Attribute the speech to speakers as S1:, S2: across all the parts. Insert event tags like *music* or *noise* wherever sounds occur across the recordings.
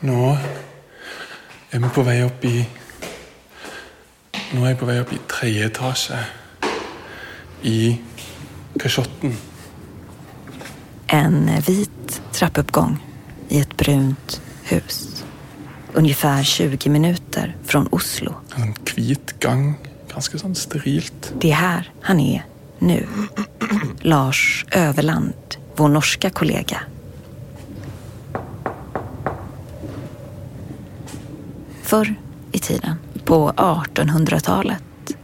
S1: Nå er vi på vei opp i Nå er jeg på vei opp i tredje etasje i kasjotten.
S2: En vit trappuppgång i ett brunt hus. Ungefär 20 minuter från Oslo.
S1: En hvit gang. Ganske sånn sterilt.
S2: Det är här han är nu. Lars Överland, vår norska kollega. Förr i tiden, på 1800-talet,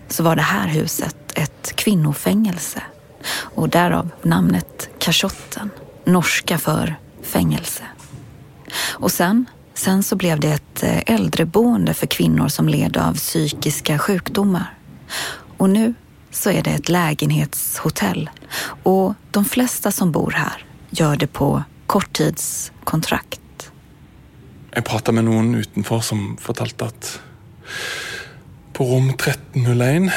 S2: så var det här huset ett kvinnofängelse. Och därav namnet Kashotten, norska för fängelse. Och sen, sen så blev det ett eh, äldreboende för kvinnor som led av psykiska sjukdomar. Och nu så är det ett lägenhetshotell. Och de flesta som bor här gör det på korttidskontrakt.
S1: Jeg prata med noen utenfor som fortalte at på rom 1301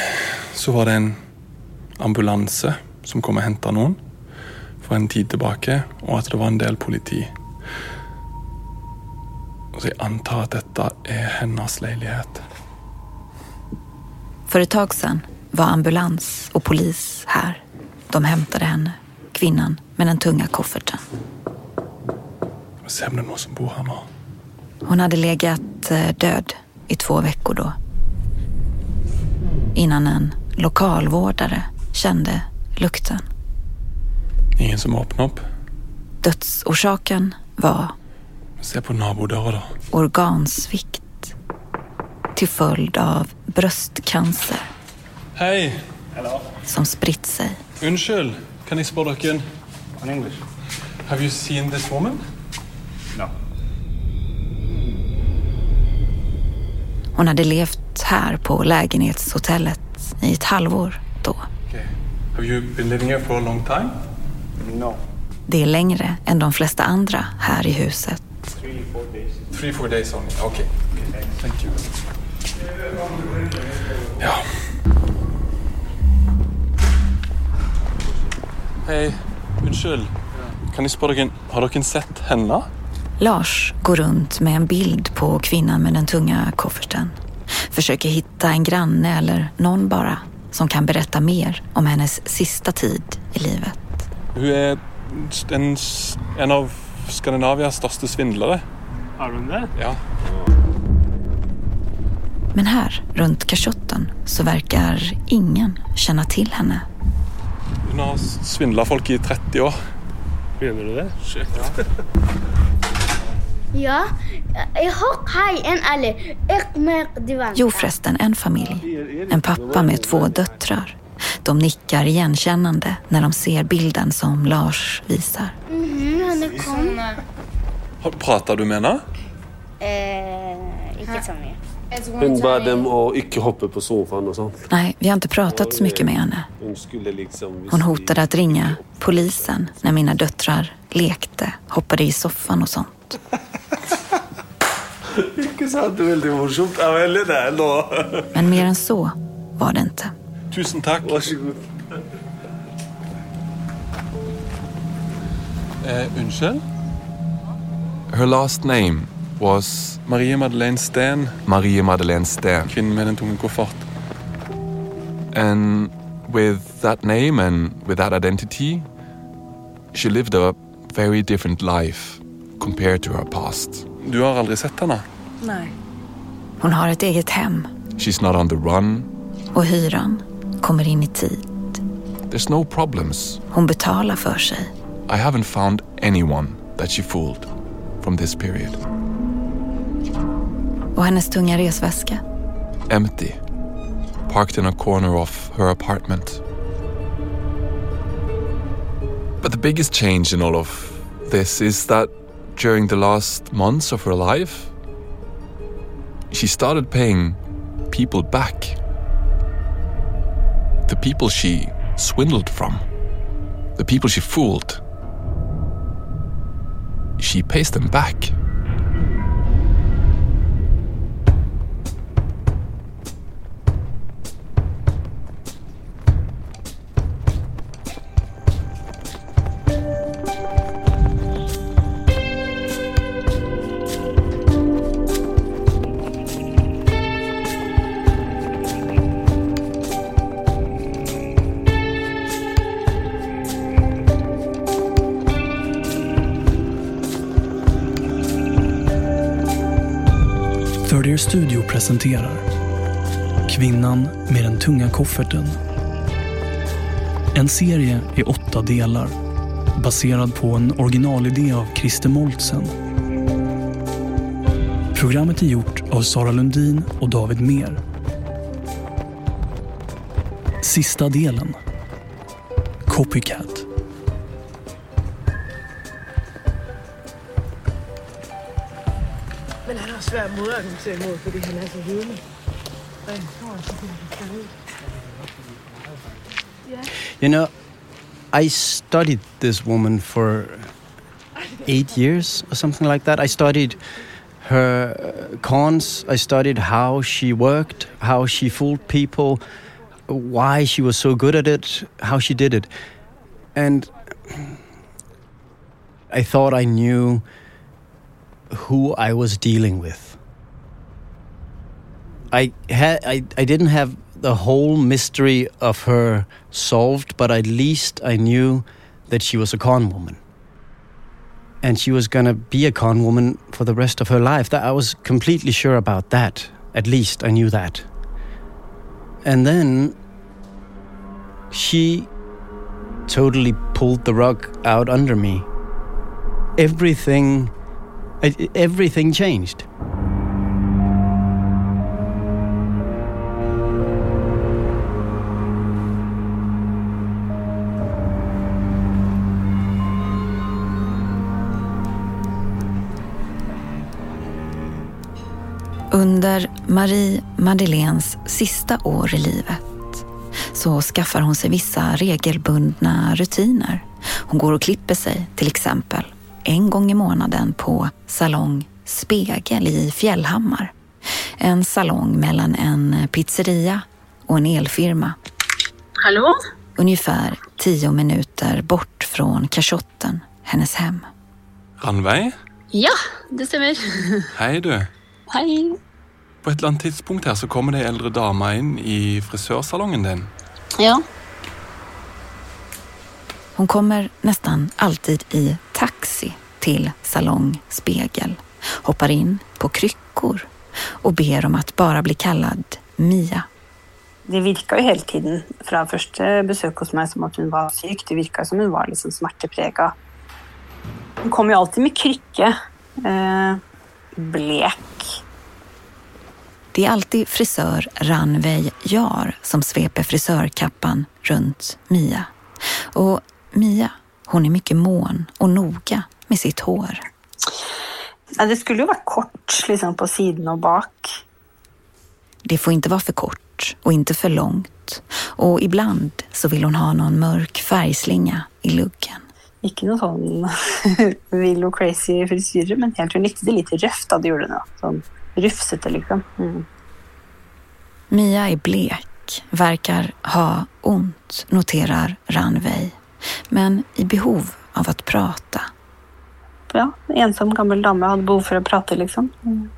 S1: så var det en ambulanse som kom og henta noen for en tid tilbake, og at det var en del politi. Så jeg antar at dette er hennes leilighet.
S2: För ett tag sedan var ambulans och polis här. De hämtade henne, kvinnan med den tunga kofferten.
S1: Vi ser om det er noen som bor her nå.
S2: Hon hade legat eh, död i två veckor då. Innan en lokalvårdare kände lukten.
S1: Ingen som åpner opp.
S2: Dödsorsaken var
S1: Se på nabodøra, da.
S2: organsvikt till följd av bröstcancer
S1: Hei!
S2: som spritt sig.
S1: Unnskyld, kan spørre dere
S3: On English?
S1: Have you seen this woman?
S2: Hon hade levt här på lägenhetshotellet i ett halvår då.
S1: Okay. Have you been living here for a long time?
S3: No.
S2: Det är längre än de flesta andra här i huset.
S3: Three, four days.
S1: Three, four days only. Okay. Thank you. Ja. Hei, unnskyld. Kan spørre dere, har dere sett henne?
S2: Lars går runt med en bild på kvinnan med den tunga kofferten. Försöker hitta en granne eller någon bara som kan berätta mer om hennes sista tid i livet.
S1: Hun er en, en av Skandinavias største svindlere.
S3: Are we there?
S1: Ja.
S2: Men här, runt Kashotten, så verkar ingen känna till henne.
S1: Hun har svindla folk i 30 år.
S3: Mener du det?
S4: Ja, *laughs* jag har haj en alle. Ik merk divan.
S2: Jo förresten, en familj. En pappa med två döttrar. De nickar igenkännande när de ser bilden som Lars visar.
S4: Mhm, henne kom.
S1: Har- Prater du med henne?
S4: Eh, ikke så mye.
S5: Hun ba dem å ikke hoppe på sofaen og sånt.
S2: Nej, vi har inte pratat så mycket med henne.
S5: Liksom
S2: Hon
S5: de-
S2: hotade att ringa polisen när mina döttrar lekte, hoppade i soffan och sånt. *laughs*
S5: Ikke sant? Det er veldig morsomt. Ja, veldig det nå.
S2: Men mer än så var det inte.
S1: Tusen takk.
S5: Vær så god.
S1: Eh, unnskyld?
S6: Her last name was
S1: Marie Madeleine Steen,
S6: Marie Madeleine Steen.
S1: kvinnen med den tunge koffert.
S6: And with that name and with that identity, she lived a very different life compared to her past.
S1: Du har aldri sett henne?
S2: Hon har ett eget hem
S6: She's not on the run.
S2: och hyran kommer in i tid.
S6: There's no problems.
S2: Hon betalar för sig.
S6: I haven't found anyone that she fooled from this period.
S2: Och hennes tunga resväska.
S6: Empty. Parked in a corner of her apartment. But the biggest change in all of this is that during the last months of her life, she started paying people back. The people she swindled from, the people she fooled. She pays them back.
S7: Presenterar Kvinnan med den tunga kofferten. En serie i åtta delar baserad på en originalidé av Christer Moltsen. Programmet är gjort av Sara Lundin och David Mer. Sista delen. Copycat.
S8: Men han har svært at imod, fordi han er så
S9: You know, I studied this woman for eight years or something like that. I studied her uh, cons. I studied how she worked, how she fooled people, why she was so good at it, how she did it. And I thought I knew who I was dealing with. I had I, I didn't have the whole mystery of her solved, but at least I knew that she was a con woman. And she was gonna be a con woman for the rest of her life. That I was completely sure about that. At least I knew that. And then she totally pulled the rug out under me. Everything everything changed.
S2: Under Marie Madeleines sista år i livet så skaffar hon sig vissa regelbundna rutiner. Hon går och klipper sig till exempel en gång i månaden på Salong Spegel i Fjällhammar. En salong mellan en pizzeria och en elfirma.
S10: Hallå?
S2: Ungefär tio minuter bort från kashotten, hennes hem.
S1: Ranveig?
S10: Ja, det stämmer.
S1: Hei, du.
S10: Hej.
S1: På et eller annet tidspunkt her så kommer det ei eldre dame inn i frisørsalongen din.
S10: Ja.
S2: Hon kommer nästan alltid i taxi till Salong Spegel, hoppar in på kryckor och ber om att bara bli kallad Mia.
S11: Det virka jo hele tiden fra første besøk hos meg som at hun var syk. Det virka som hun var liksom smerteprega. Hun kom jo alltid med krykke. Eh, blek.
S2: Det är alltid frisör Ranveig Jar som sveper frisörkappan runt Mia. Och Mia, hon är mycket mån och noga med sitt hår.
S11: Ja, det skulle jo vært kort liksom på siden og bak.
S2: Det får inte vara för kort och inte för långt. Och ibland så vill hon ha någon mörk färgslinga i luggen.
S11: Ikke noe sånn vill og crazy frisyre, men likte det litt røft. da, det gjorde hun jo. Sånn rufsete, liksom. Mm.
S2: Mia är blek, verkar ha ont, noterar Ranveig. Men i behov av att prata.
S11: Ja, en ensom gammel dame hadde behov for å prate, liksom. Mm.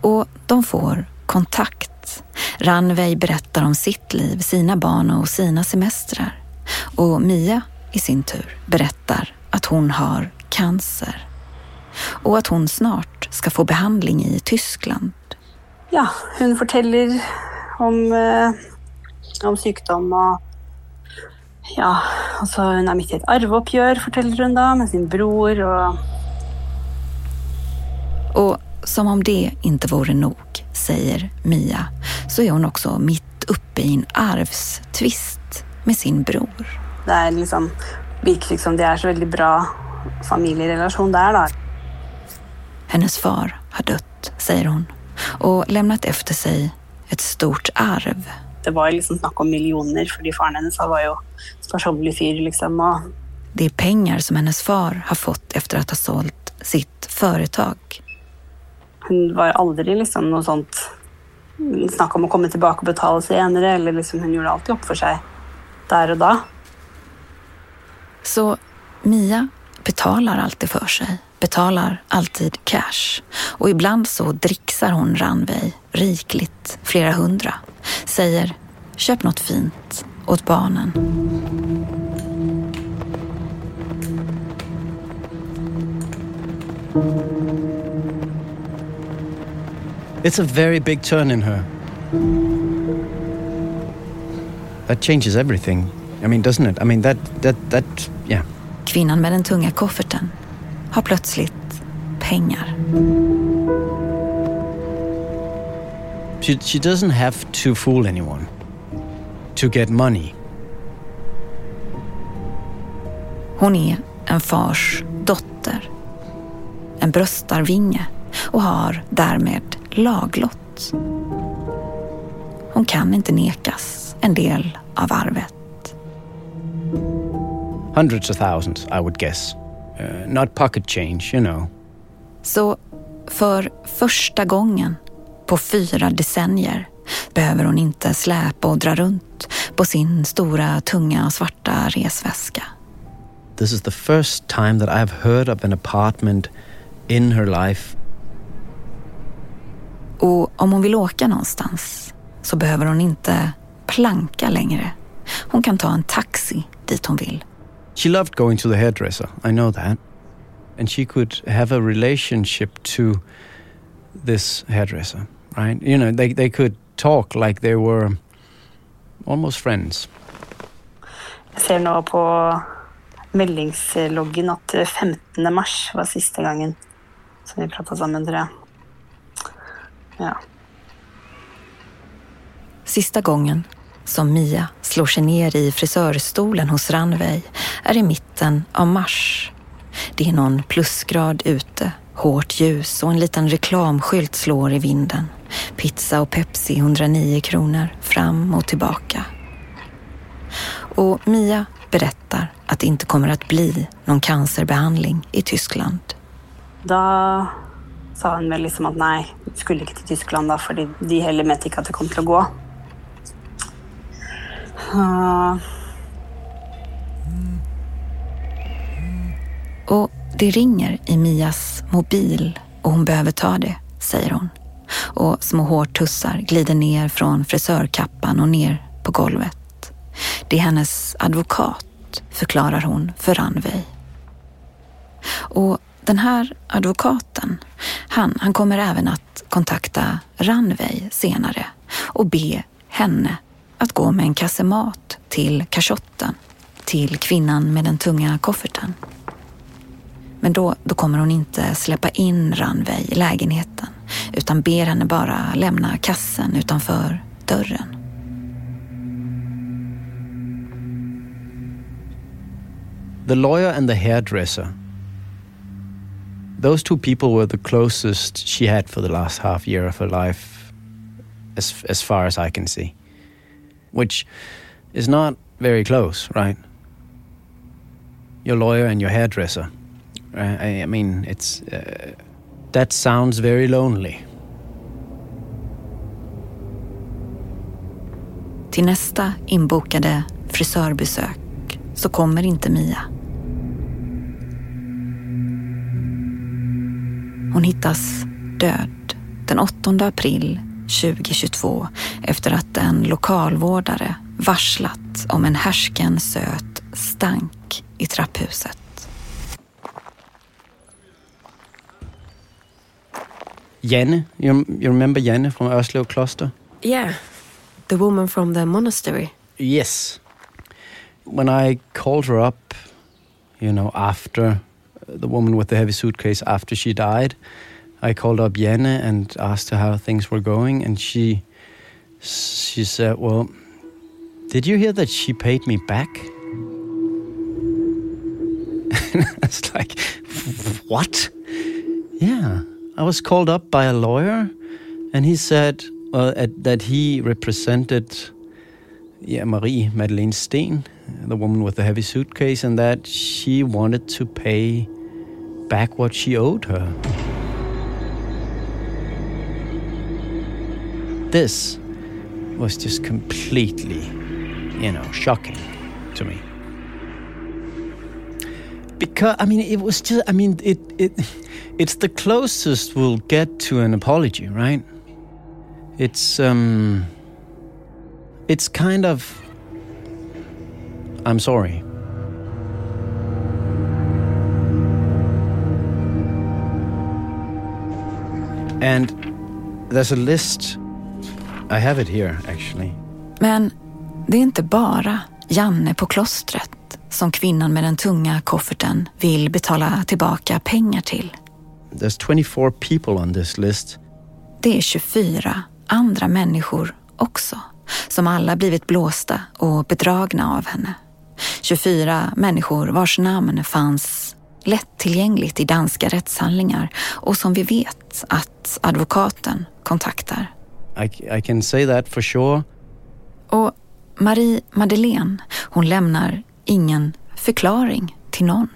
S2: Och de får kontakt. Ranveig berättar om sitt liv, sina barn och sina semestrar. Och Mia i sin tur berättar att hon har cancer. Och att hon snart ska få behandling i Tyskland.
S11: Ja, hun forteller om, eh, om sykdom og Ja, altså hun er midt i et arveoppgjør, forteller hun da, med sin bror og
S2: Och som om det inte vore nog, säger Mia, så är hon också mitt uppe i en arvstvist med sin bror.
S11: Det er liksom virker liksom det er så veldig bra familierelasjon der, da.
S2: Hennes far har dött, säger hon, och lämnat efter sig ett stort arv.
S11: Det var liksom snakk om millioner, fordi faren hennes var jo sparsommelig fyr, liksom. Og
S2: Det är pengar som hennes far har fått efter att ha sålt sitt företag.
S11: hun var aldri liksom noe sånt snakk om å komme tilbake og betale senere, eller liksom hun gjorde alltid opp for seg der og da.
S2: Så Mia betalar alltid för sig, betalar alltid cash. Och ibland så dricksar hon Ranveig rikligt, flera hundra. Säger, köp något fint åt barnen.
S9: It's a very big turn in her. That changes everything. I mean, doesn't it? I mean, that, that, that, yeah.
S2: Kvinnan med den tunga kofferten har plötsligt pengar.
S9: She, she doesn't have to fool anyone to get money.
S2: Hon är en fars dotter. En bröstarvinge och har därmed laglott. Hon kan inte nekas en del av arvet.
S9: Hundreds of thousands, I would guess. Uh, not pocket change, you know.
S2: Så för första gången på fyra decennier behöver hon inte släpa och dra runt på sin stora, tunga, svarta resväska.
S9: This is the first time that I've heard of an apartment in her life.
S2: Och om hon vill åka någonstans så behöver hon inte planka längre. Hon kan ta en taxi dit hon vill.
S9: She loved going to the hairdresser, I know that. And she could have a relationship to this hairdresser, right? You know, they, they could talk like they were almost friends.
S11: Jeg ser nå på meldingsloggen at 15. mars var siste gangen som vi prata sammen, tror jeg. Ja.
S2: Sista gången som Mia slår sig ner i frisörstolen hos Ranveig är i mitten av mars. Det är någon plusgrad ute, hårt ljus och en liten reklamskylt slår i vinden. Pizza och Pepsi 109 kronor fram och tillbaka. Och Mia berättar att det inte kommer att bli någon cancerbehandling i Tyskland.
S11: Då sa han väl liksom att nej, skulle inte till Tyskland då, för de heller mente att det kommer att gå.
S2: Och det ringer i Mias mobil och hon behöver ta det, säger hon. Och små hårtussar glider ner från frisörkappan och ner på golvet. Det är hennes advokat, förklarar hon för Ranveig. Och den här advokaten, han, han kommer även att kontakta Ranveig senare och be henne att gå med en kasse mat till kashotten, till kvinnan med den tunga kofferten. Men då, då kommer hon inte släppa in Ranveig i lägenheten utan ber henne bara lämna kassen utanför dörren.
S9: The lawyer and the hairdresser. Those two people were the closest she had for the last half year of her life, as, as far as I can see. Which is not very close, right? Your lawyer and your hairdresser. I, I mean, it's. Uh, that sounds very lonely.
S2: Till nästa inbokade frisörbesök så kommer inte Mia. Hon hittas död den 8 april 2022 efter att en lokalvårdare varslat om en härsken söt stank i trapphuset.
S9: Janne, you, you remember Janne from Oslo Kloster?
S12: Yeah, the woman from the monastery.
S9: Yes. When I called her up, you know, after the woman with the heavy suitcase, after she died, I called up Janne and asked her how things were going, and she she said, "Well, did you hear that she paid me back?" and *laughs* I was like, "What?" Yeah, I was called up by a lawyer, and he said well, uh, that he represented yeah, Marie Madeleine Steen, the woman with the heavy suitcase, and that she wanted to pay back what she owed her. This was just completely, you know, shocking to me. Because I mean, it was just I mean, it it it's the closest we'll get to an apology, right? It's um it's kind of I'm sorry. And there's a list. I have it here actually.
S2: Men det är inte bara Janne på klostret som kvinnan med den tunga kofferten vill betala tillbaka pengar till.
S9: There's 24 people on this list.
S2: Det är 24 andra människor också, som alla blivit blåsta och bedragna av henne. 24 människor vars namn fanns lättillgängligt i danska rättshandlingar och som vi vet att advokaten kontaktar.
S9: I, I can say that for sure.
S2: Och Marie Madeleine, hon lämnar ingen förklaring till någon.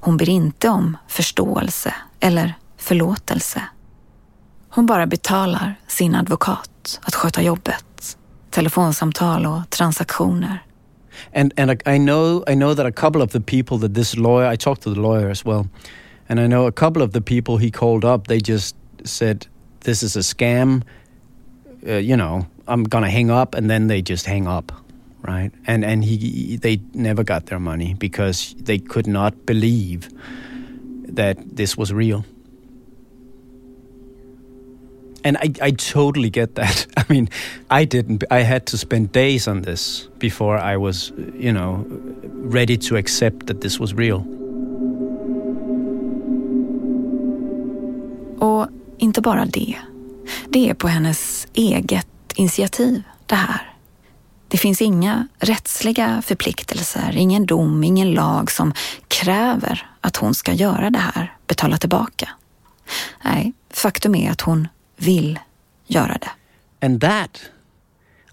S2: Hon ber inte om förståelse eller förlåtelse. Hon bara betalar sin advokat att sköta jobbet, telefonsamtal och transaktioner.
S9: And and I know I know that a couple of the people that this lawyer I talked to the lawyer as well, and I know a couple of the people he called up. They just said this is a scam. Uh, you know, I'm gonna hang up, and then they just hang up, right? And and he they never got their money because they could not believe that this was real. And I, I totally get that. *laughs* I mean, I didn't. I had to spend days on this before I was, you know, ready to accept that this was real.
S2: Och inte bara det. Det är på hennes eget initiativ det här. Det finns inga rättsliga förpliktelser, ingen dom, ingen lag som kräver att hon ska göra det här, betala tillbaka. Nej, faktum är att hon vill göra det.
S9: And that,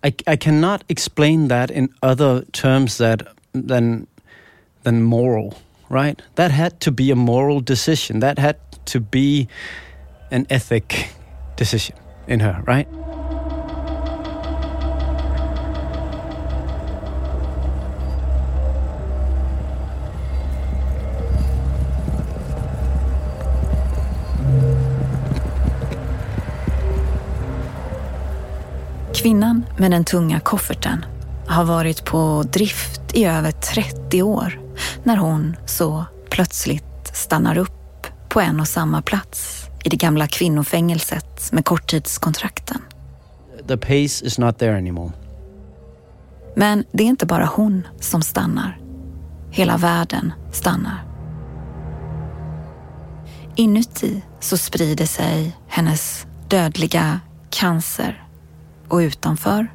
S9: I, I cannot explain that in other terms that than than moral, right? That had to be a moral decision. That had to be an ethic decision in her, right?
S2: Kvinnan med den tunga kofferten har varit på drift i över 30 år när hon så plötsligt stannar upp på en och samma plats i det gamla kvinnofängelset med korttidskontrakten.
S9: The pace is not there anymore.
S2: Men det är inte bara hon som stannar. Hela världen stannar. Inuti så sprider sig hennes dödliga cancer och utanför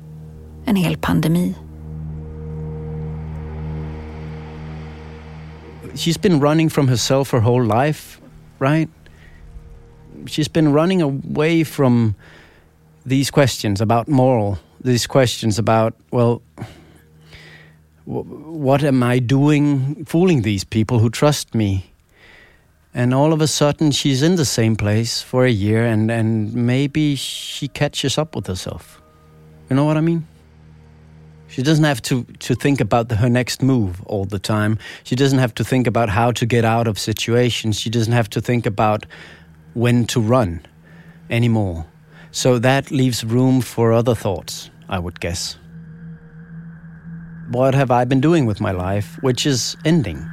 S2: en hel pandemi.
S9: She's been running from herself her whole life, right? She's been running away from these questions about moral, these questions about, well, what am I doing fooling these people who trust me? And all of a sudden, she's in the same place for a year, and, and maybe she catches up with herself. You know what I mean? She doesn't have to, to think about the, her next move all the time. She doesn't have to think about how to get out of situations. She doesn't have to think about when to run anymore. So that leaves room for other thoughts, I would guess. What have I been doing with my life, which is ending?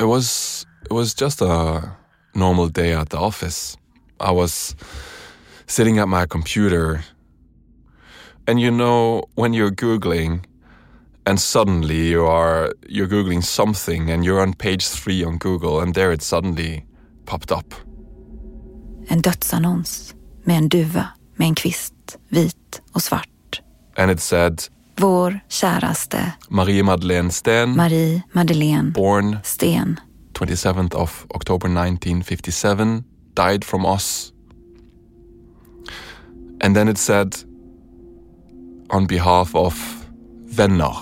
S6: It was it was just a normal day at the office. I was sitting at my computer and you know when you're googling and suddenly you are you're googling something and you're on page 3 on Google and there it suddenly popped up.
S2: En dödsannons med en duva med en kvist, vit och svart.
S6: And it said
S2: Vår käraste
S6: Marie Madeleine Sten
S2: Marie Madeleine
S6: born
S2: Sten
S6: 27th of October 1957 died from us. And then it said on behalf of Venner.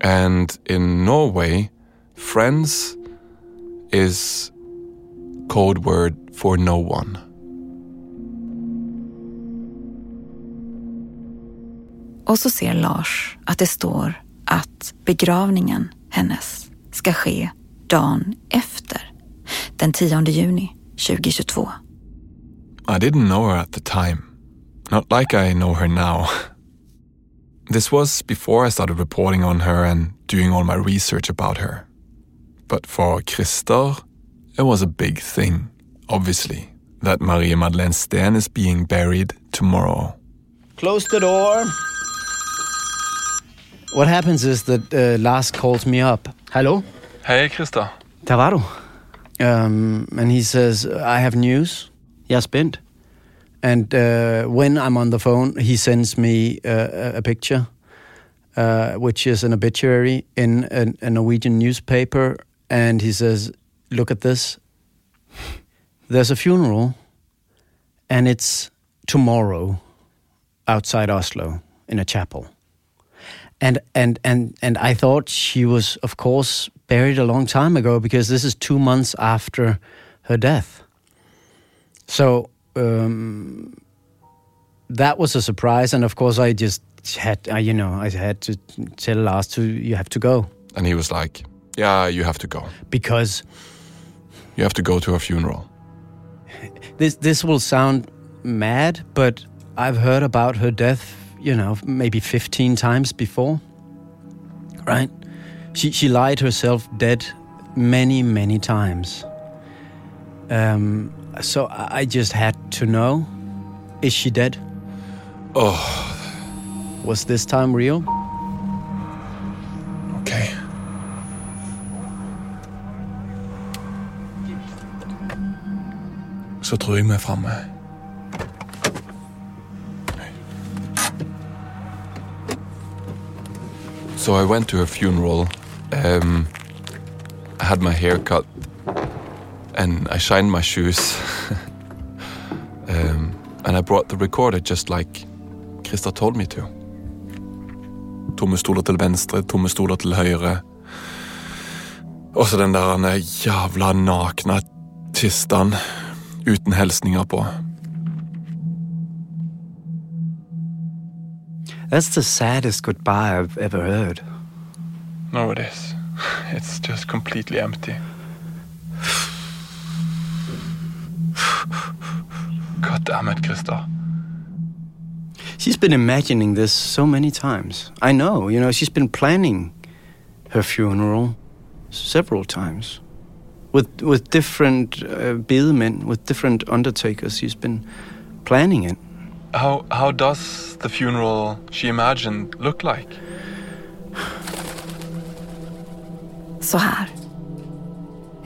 S6: And in Norway, friends is code word for no one.
S2: Och så ser Lars att det står att begravningen hennes ska ske dagen efter, den 10 juni 2022.
S6: I didn't know her at the time. Not like I know her now. *laughs* This was before I started reporting on her and doing all my research about her. But for Christer, it was a big thing, obviously, that Marie Madeleine Sten is being buried tomorrow.
S9: Close the door. What happens is that uh, Lars calls me up. Hello?
S1: Hey, Christer.
S9: Där var du. Um, and he says, I have news. Är spänd. And uh, when I'm on the phone, he sends me uh, a picture, uh, which is an obituary in a, a Norwegian newspaper. And he says, Look at this. There's a funeral, and it's tomorrow outside Oslo in a chapel. And and and and I thought she was, of course, buried a long time ago because this is two months after her death. So um, that was a surprise, and of course, I just had, uh, you know, I had to tell Lars to, you have to go
S6: And he was like, Yeah, you have to go.
S9: because
S6: You have to go to a funeral.
S9: this this will sound mad, but I've heard about her death, you know, maybe 15 times before. Right? She she lied herself dead many many times. Um, so I I just had to know: is she dead?
S6: Oh,
S9: Was this time real?
S1: Okej. Så tror jeg vi er framme.
S6: So I went to her funeral. Um, I had my hair cut and I shined my shoes. *laughs* um, and I brought the recorder just like Krista told me to. Tomme stoler til venstre, tomme stoler til høyre. Og så den der jævla nakne kistan uten hilsninger på.
S9: That's the saddest goodbye I've ever heard.
S1: No, it is. It's just completely empty. Damn it, Christer.
S9: She's been imagining this so many times. I know, you know, she's been planning her funeral several times with with different uh, bedemen, with different undertakers. She's been planning it.
S1: How how does the funeral she imagined look like?
S2: Så här.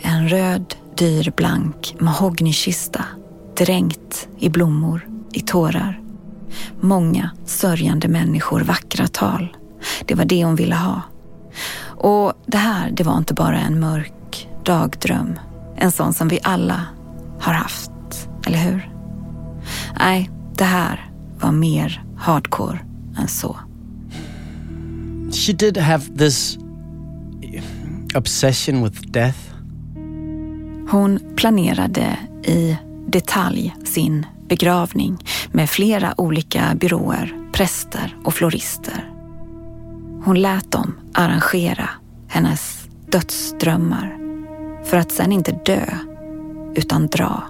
S2: En röd, dyr, blank mahognykista dränkt i blommor, i tårar. Många sörjande människor, vackra tal. Det var det hon ville ha. Och det här, det var inte bara en mörk dagdröm. En sån som vi alla har haft, eller hur? Nej, det här var mer hardcore än så.
S9: She did have this obsession with death.
S2: Hon planerade i detalj sin begravning med flera olika byråer, präster och florister. Hon lät dem arrangera hennes dödsdrömmar för att sen inte dö, utan dra.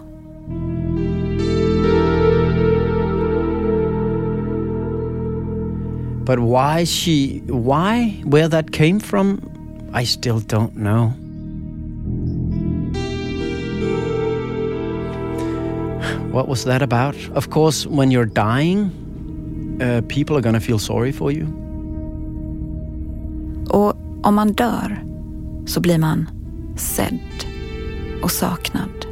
S9: But why she, why, where that came from, I still don't know. What was that about? Of course, when you're dying, uh, people are gonna feel sorry for you.
S2: Och om man dör så blir man sedd och saknad.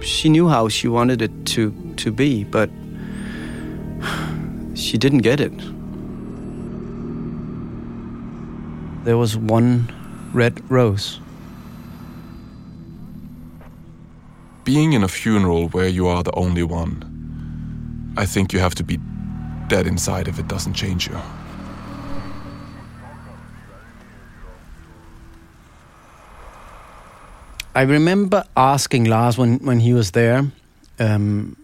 S9: She knew how she wanted it to, to be, but she didn't get it. There was one red rose.
S6: Being in a funeral where you are the only one, I think you have to be dead inside if it doesn't change you.
S9: I remember asking Lars when, when he was there, um,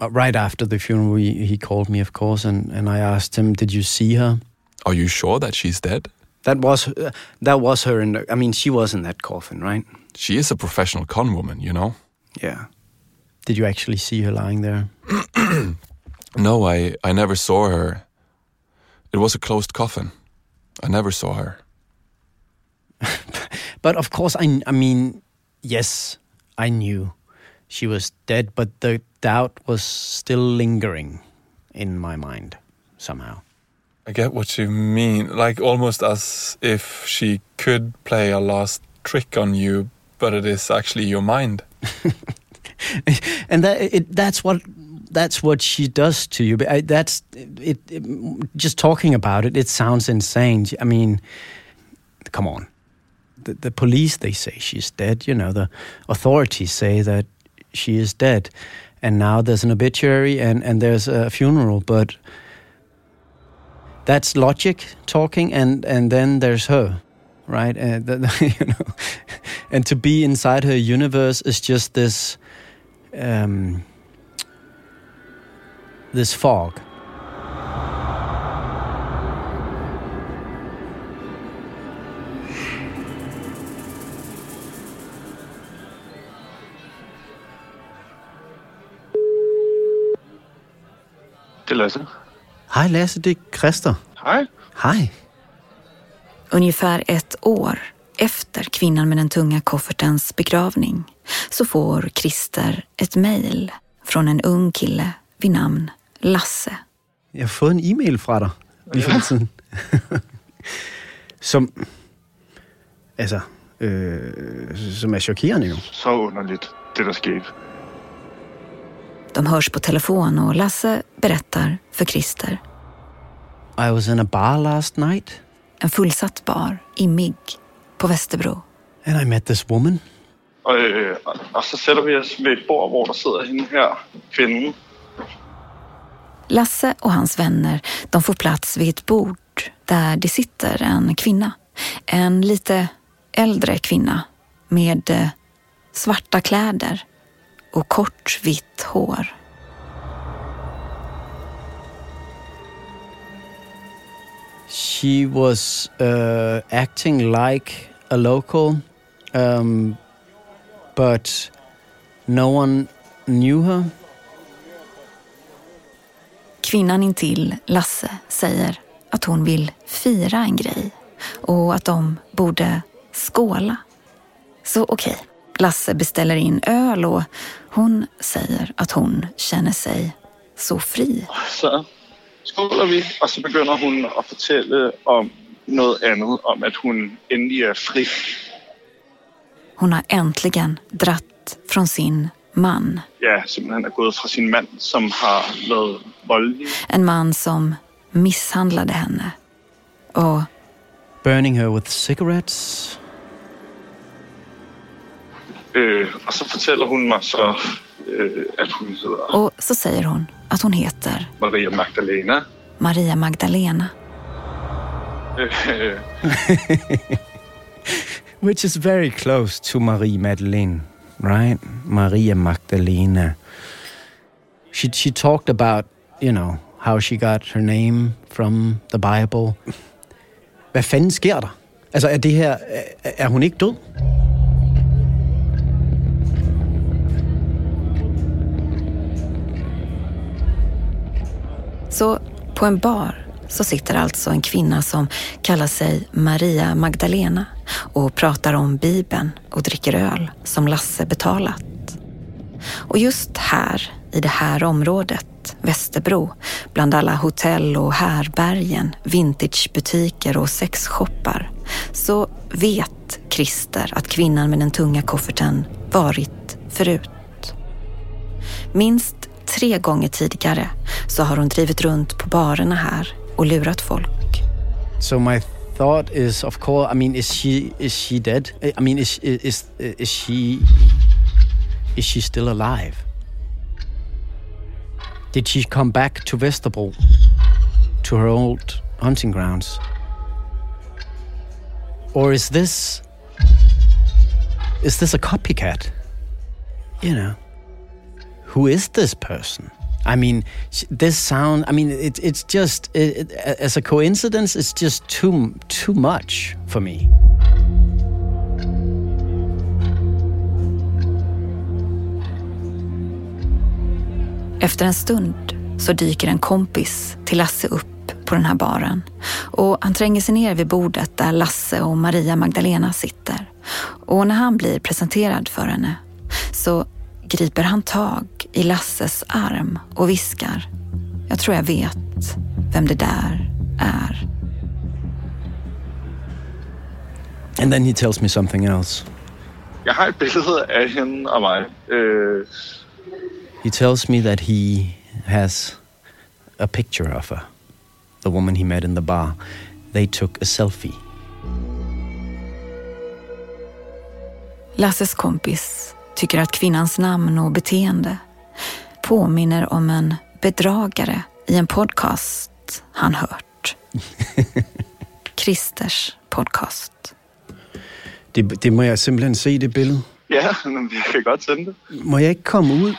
S9: uh, right after the funeral, he, he called me, of course, and, and I asked him, "Did you see her?"
S6: Are you sure that she's dead?
S9: That was uh, that was her. In the, I mean, she was in that coffin, right?
S6: She is a professional con woman, you know?
S9: Yeah. Did you actually see her lying there? *clears throat*
S6: No, I, I never saw her. It was a closed coffin. I never saw her. *laughs*
S9: But of course, I, I mean, yes, I knew she was dead, but the doubt was still lingering in my mind somehow.
S1: I get what you mean. Like almost as if she could play a last trick on you, but it is actually your mind. *laughs*
S9: and that it, that's what that's what she does to you. But that's it, it. Just talking about it, it sounds insane. I mean, come on. The, the police they say she's dead. You know, the authorities say that she is dead, and now there's an obituary and and there's a funeral. But that's logic talking, and and then there's her, right? Uh, and *laughs* you know, and to be inside her universe is just this. Um, this fog.
S13: Det är Lasse.
S9: Hej Lasse, det är Christer.
S13: Hej.
S9: Hej.
S2: Ungefär ett år efter kvinnan med den tunga koffertens begravning så får Christer ett mejl från en ung kille vid namn Lasse.
S9: Har fået en e-mail fra dig lidt siden. som, altså, øh, som er chokerende jo.
S13: Så underligt, det der skete.
S2: De hörs på telefon och Lasse berättar för Christer.
S9: I was in a bar last night.
S2: En fullsatt bar i MIG på Västerbro.
S9: And I met this woman.
S13: Og, øh, og så sætter vi os ved et bord, hvor der sidder hende her, kvinden.
S2: Lasse och hans vänner de får plats vid ett bord där det sitter en kvinna. En lite äldre kvinna med eh, svarta kläder och kort vitt hår.
S9: She was uh, acting like a local, um, but no one knew her.
S2: Kvinnan intill, Lasse, säger att hon vill fira en grej och att de borde skåla. Så okej, okay. Lasse beställer in öl och hon säger att hon känner sig så fri.
S13: Så skåler vi, och så börjar hon att berätta om något annat, om att hon äntligen är fri.
S2: Hon har äntligen dratt från sin man.
S13: Ja, simpelthen er gået fra sin mand, som har været voldelig.
S2: En man som misshandlade henne. Och
S9: Burning her with cigarettes.
S13: Øh, og så fortæller hun mig så, øh, at hun hedder
S2: och så säger hon att hon heter
S13: Maria Magdalena.
S2: Maria Magdalena. *laughs*
S9: Which is very close to Marie Madeleine, right? Maria Magdalena. She she talked about, you know, how she got her name from the Bible. Hvad fanden sker der? Altså, er det her... Er, er hun ikke død?
S2: Så på en bar så sitter alltså en kvinna som kallar sig Maria Magdalena och pratar om Bibeln och dricker öl som Lasse betalat. Och just här, i det här området, Västerbro, bland alla hotell och härbergen, vintagebutiker och sexshoppar, så vet Christer att kvinnan med den tunga kofferten varit förut. Minst tre gånger tidigare så har hon drivit runt på barerna här och lurat folk.
S9: So my thought is, of course, I mean, is she is she dead? I mean, is is is she is she still alive? Did she come back to Vesterbro, to her old hunting grounds, or is this is this a copycat? You know, who is this person? I mean, this sound. I mean, it, it's just it, it, as a coincidence. It's just too too much for me.
S2: Efter en stund så dyker en kompis till Lasse upp på den här baren och han tränger sig ner vid bordet där Lasse och Maria Magdalena sitter. Och när han blir presenterad för henne så griper han tag i Lasses arm och viskar. Jag tror jag vet vem det där är.
S9: And then he tells me something else.
S13: Jeg har et billede af hende og mig. Øh,
S9: He tells me that he has a picture of her, the woman he met in the bar. They took a selfie.
S2: Lasses kompis tycker att kvinnans namn och beteende påminner om en bedragare i en podcast han hört. *laughs* Christers podcast.
S9: Det, det må jeg simpelthen se, det billede.
S13: ja, men jeg kan godt sende det.
S9: Må jeg ikke komme ud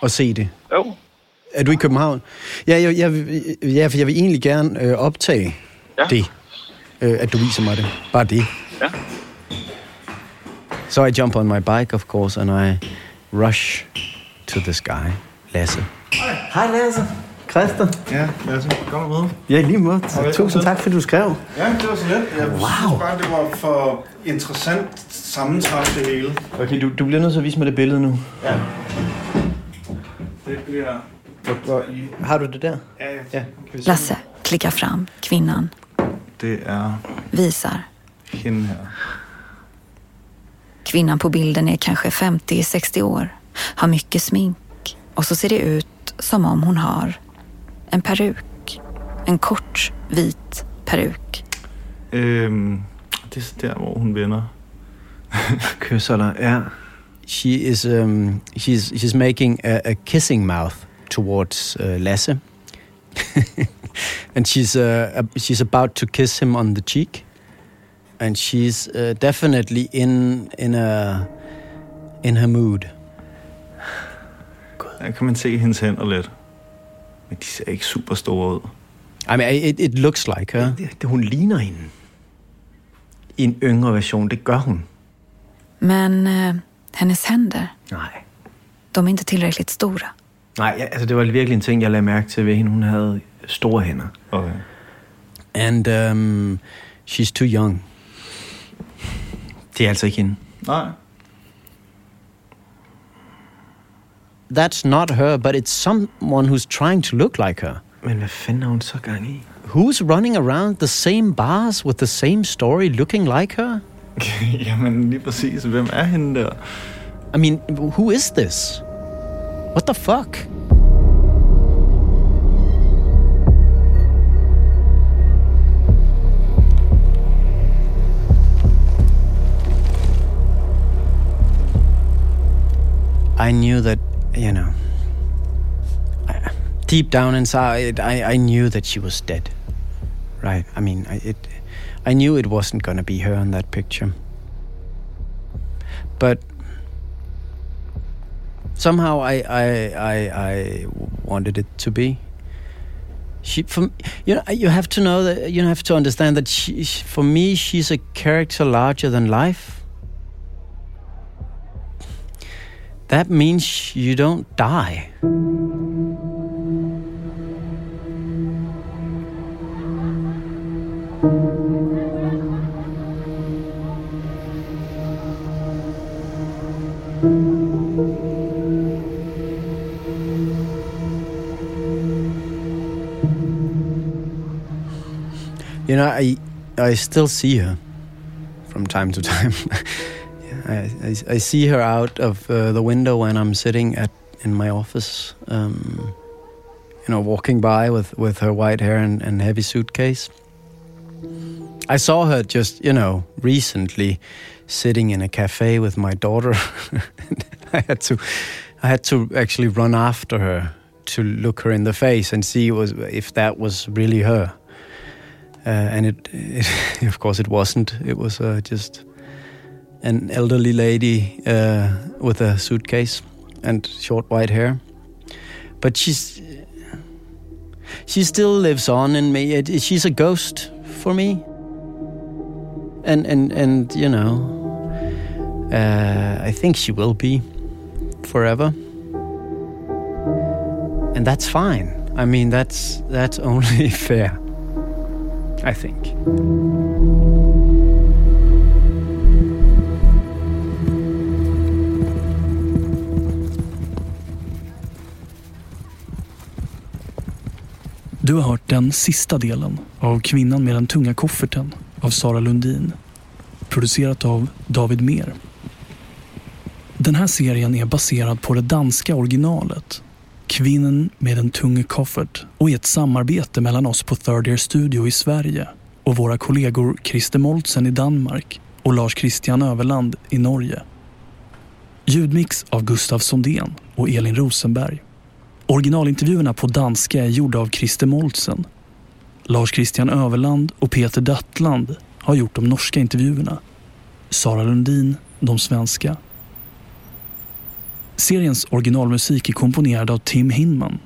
S9: og se det?
S13: Jo.
S9: Er du i København? Ja, jeg, jeg, ja for jeg vil egentlig gerne øh, optage
S13: Ja.
S9: det, øh, at du viser mig det. Bare det.
S13: Ja.
S9: So I jump on my bike, of course, and I rush to this guy, Lasse. Hej Lasse. Christian.
S14: Ja, Lasse. Godt møde.
S9: Ja, lige måde.
S14: Okay,
S9: Tusind tak, fordi du skrev.
S14: Ja, det var så let. Jeg
S9: Wow.
S14: synes bare, det var for interessant sammentræf det hele.
S9: Okay, du, du bliver nødt til at vise mig det billede nu.
S14: Ja. Det bliver...
S9: Har du det der?
S14: Ja, ja.
S9: ja.
S2: Lasse klickar fram kvinnan,
S14: Det er
S2: visar.
S14: hende her.
S2: Kvinnan på bilden är kanske 50-60 år, har mycket smink och så ser det ut som om hon har en peruk. En kort vit peruk.
S14: Øhm, det er så der, hvor hun vender. *laughs*
S9: Kysser dig, ja. She is, um, she's, she's making a, a kissing mouth towards uh, Lasse. *laughs* and she's, uh, she's about to kiss him on the cheek. And she's uh, definitely in, in, a, in her mood.
S14: Der kan man se hendes hænder lidt. Men de ser ikke super store ud.
S9: I mean, it, it looks like her. Det, det, hun ligner hende. I en yngre version, det gør hun.
S2: Men eh, hennes händer,
S9: Nej.
S2: de är inte tillräckligt stora.
S9: Nej, ja, altså det var virkelig en ting, jeg lagde mærke til ved hende. Hun havde store hænder.
S14: Okay.
S9: And um, she's too young. Det er altså ikke hende.
S14: Nej.
S9: That's not her, but it's someone who's trying to look like her. Men hvad fanden er hun så gang i? Who's running around the same bars with the same story looking like her? *laughs*
S14: Jamen lige præcis. Hvem er hende der?
S9: I mean, who is this? What the fuck? I knew that, you know, deep down inside, I, I knew that she was dead. Right? I mean, I, it, I knew it wasn't going to be her in that picture. But somehow I, I, I, I wanted it to be. She, from you know, you have to know that you have to understand that she- for me, she's a character larger than life. That means you don't die. You know, I I still see her from time to time. *laughs* I, I, I see her out of uh, the window when I'm sitting at in my office. Um, you know, walking by with with her white hair and, and heavy suitcase. I saw her just you know recently sitting in a cafe with my daughter. *laughs* I had to I had to actually run after her to look her in the face and see was if that was really her. Uh, and it, *laughs* it, of course, it wasn't. It was uh, just an elderly lady uh, with a suitcase and short white hair. But she's she still lives on in me. It, she's a ghost for me. And and and you know, uh, I think she will be forever. And that's fine. I mean, that's that's *laughs* only fair.
S7: I think. Du har hört den sista delen av Kvinnan med den tunga kofferten av Sara Lundin. Producerat av David Mer. Den här serien är baserad på det danska originalet Kvinnan med den tunga koffert och är ett samarbete mellan oss på Third Year Studio i Sverige och våra kollegor Christer Moltsen i Danmark och Lars Christian Överland i Norge. Ljudmix av Gustav Sondén och Elin Rosenberg. Originalintervjuerna på danska är gjorda av Christer Moltsen. Lars Christian Överland och Peter Dattland har gjort de norska intervjuerna. Sara Lundin de svenska. Seriens originalmusik är komponerad av Tim Hinman.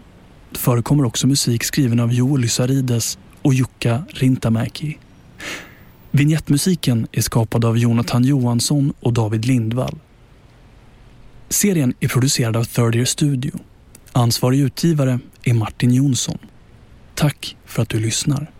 S7: Det förekommer också musik skriven av Joel Lysarides och Jukka Rintamäki. Vignettmusiken är skapad av Jonathan Johansson och David Lindvall. Serien är producerad av Third Year Studio. Ansvarig utgivare är Martin Jonsson. Tack för att du lyssnar.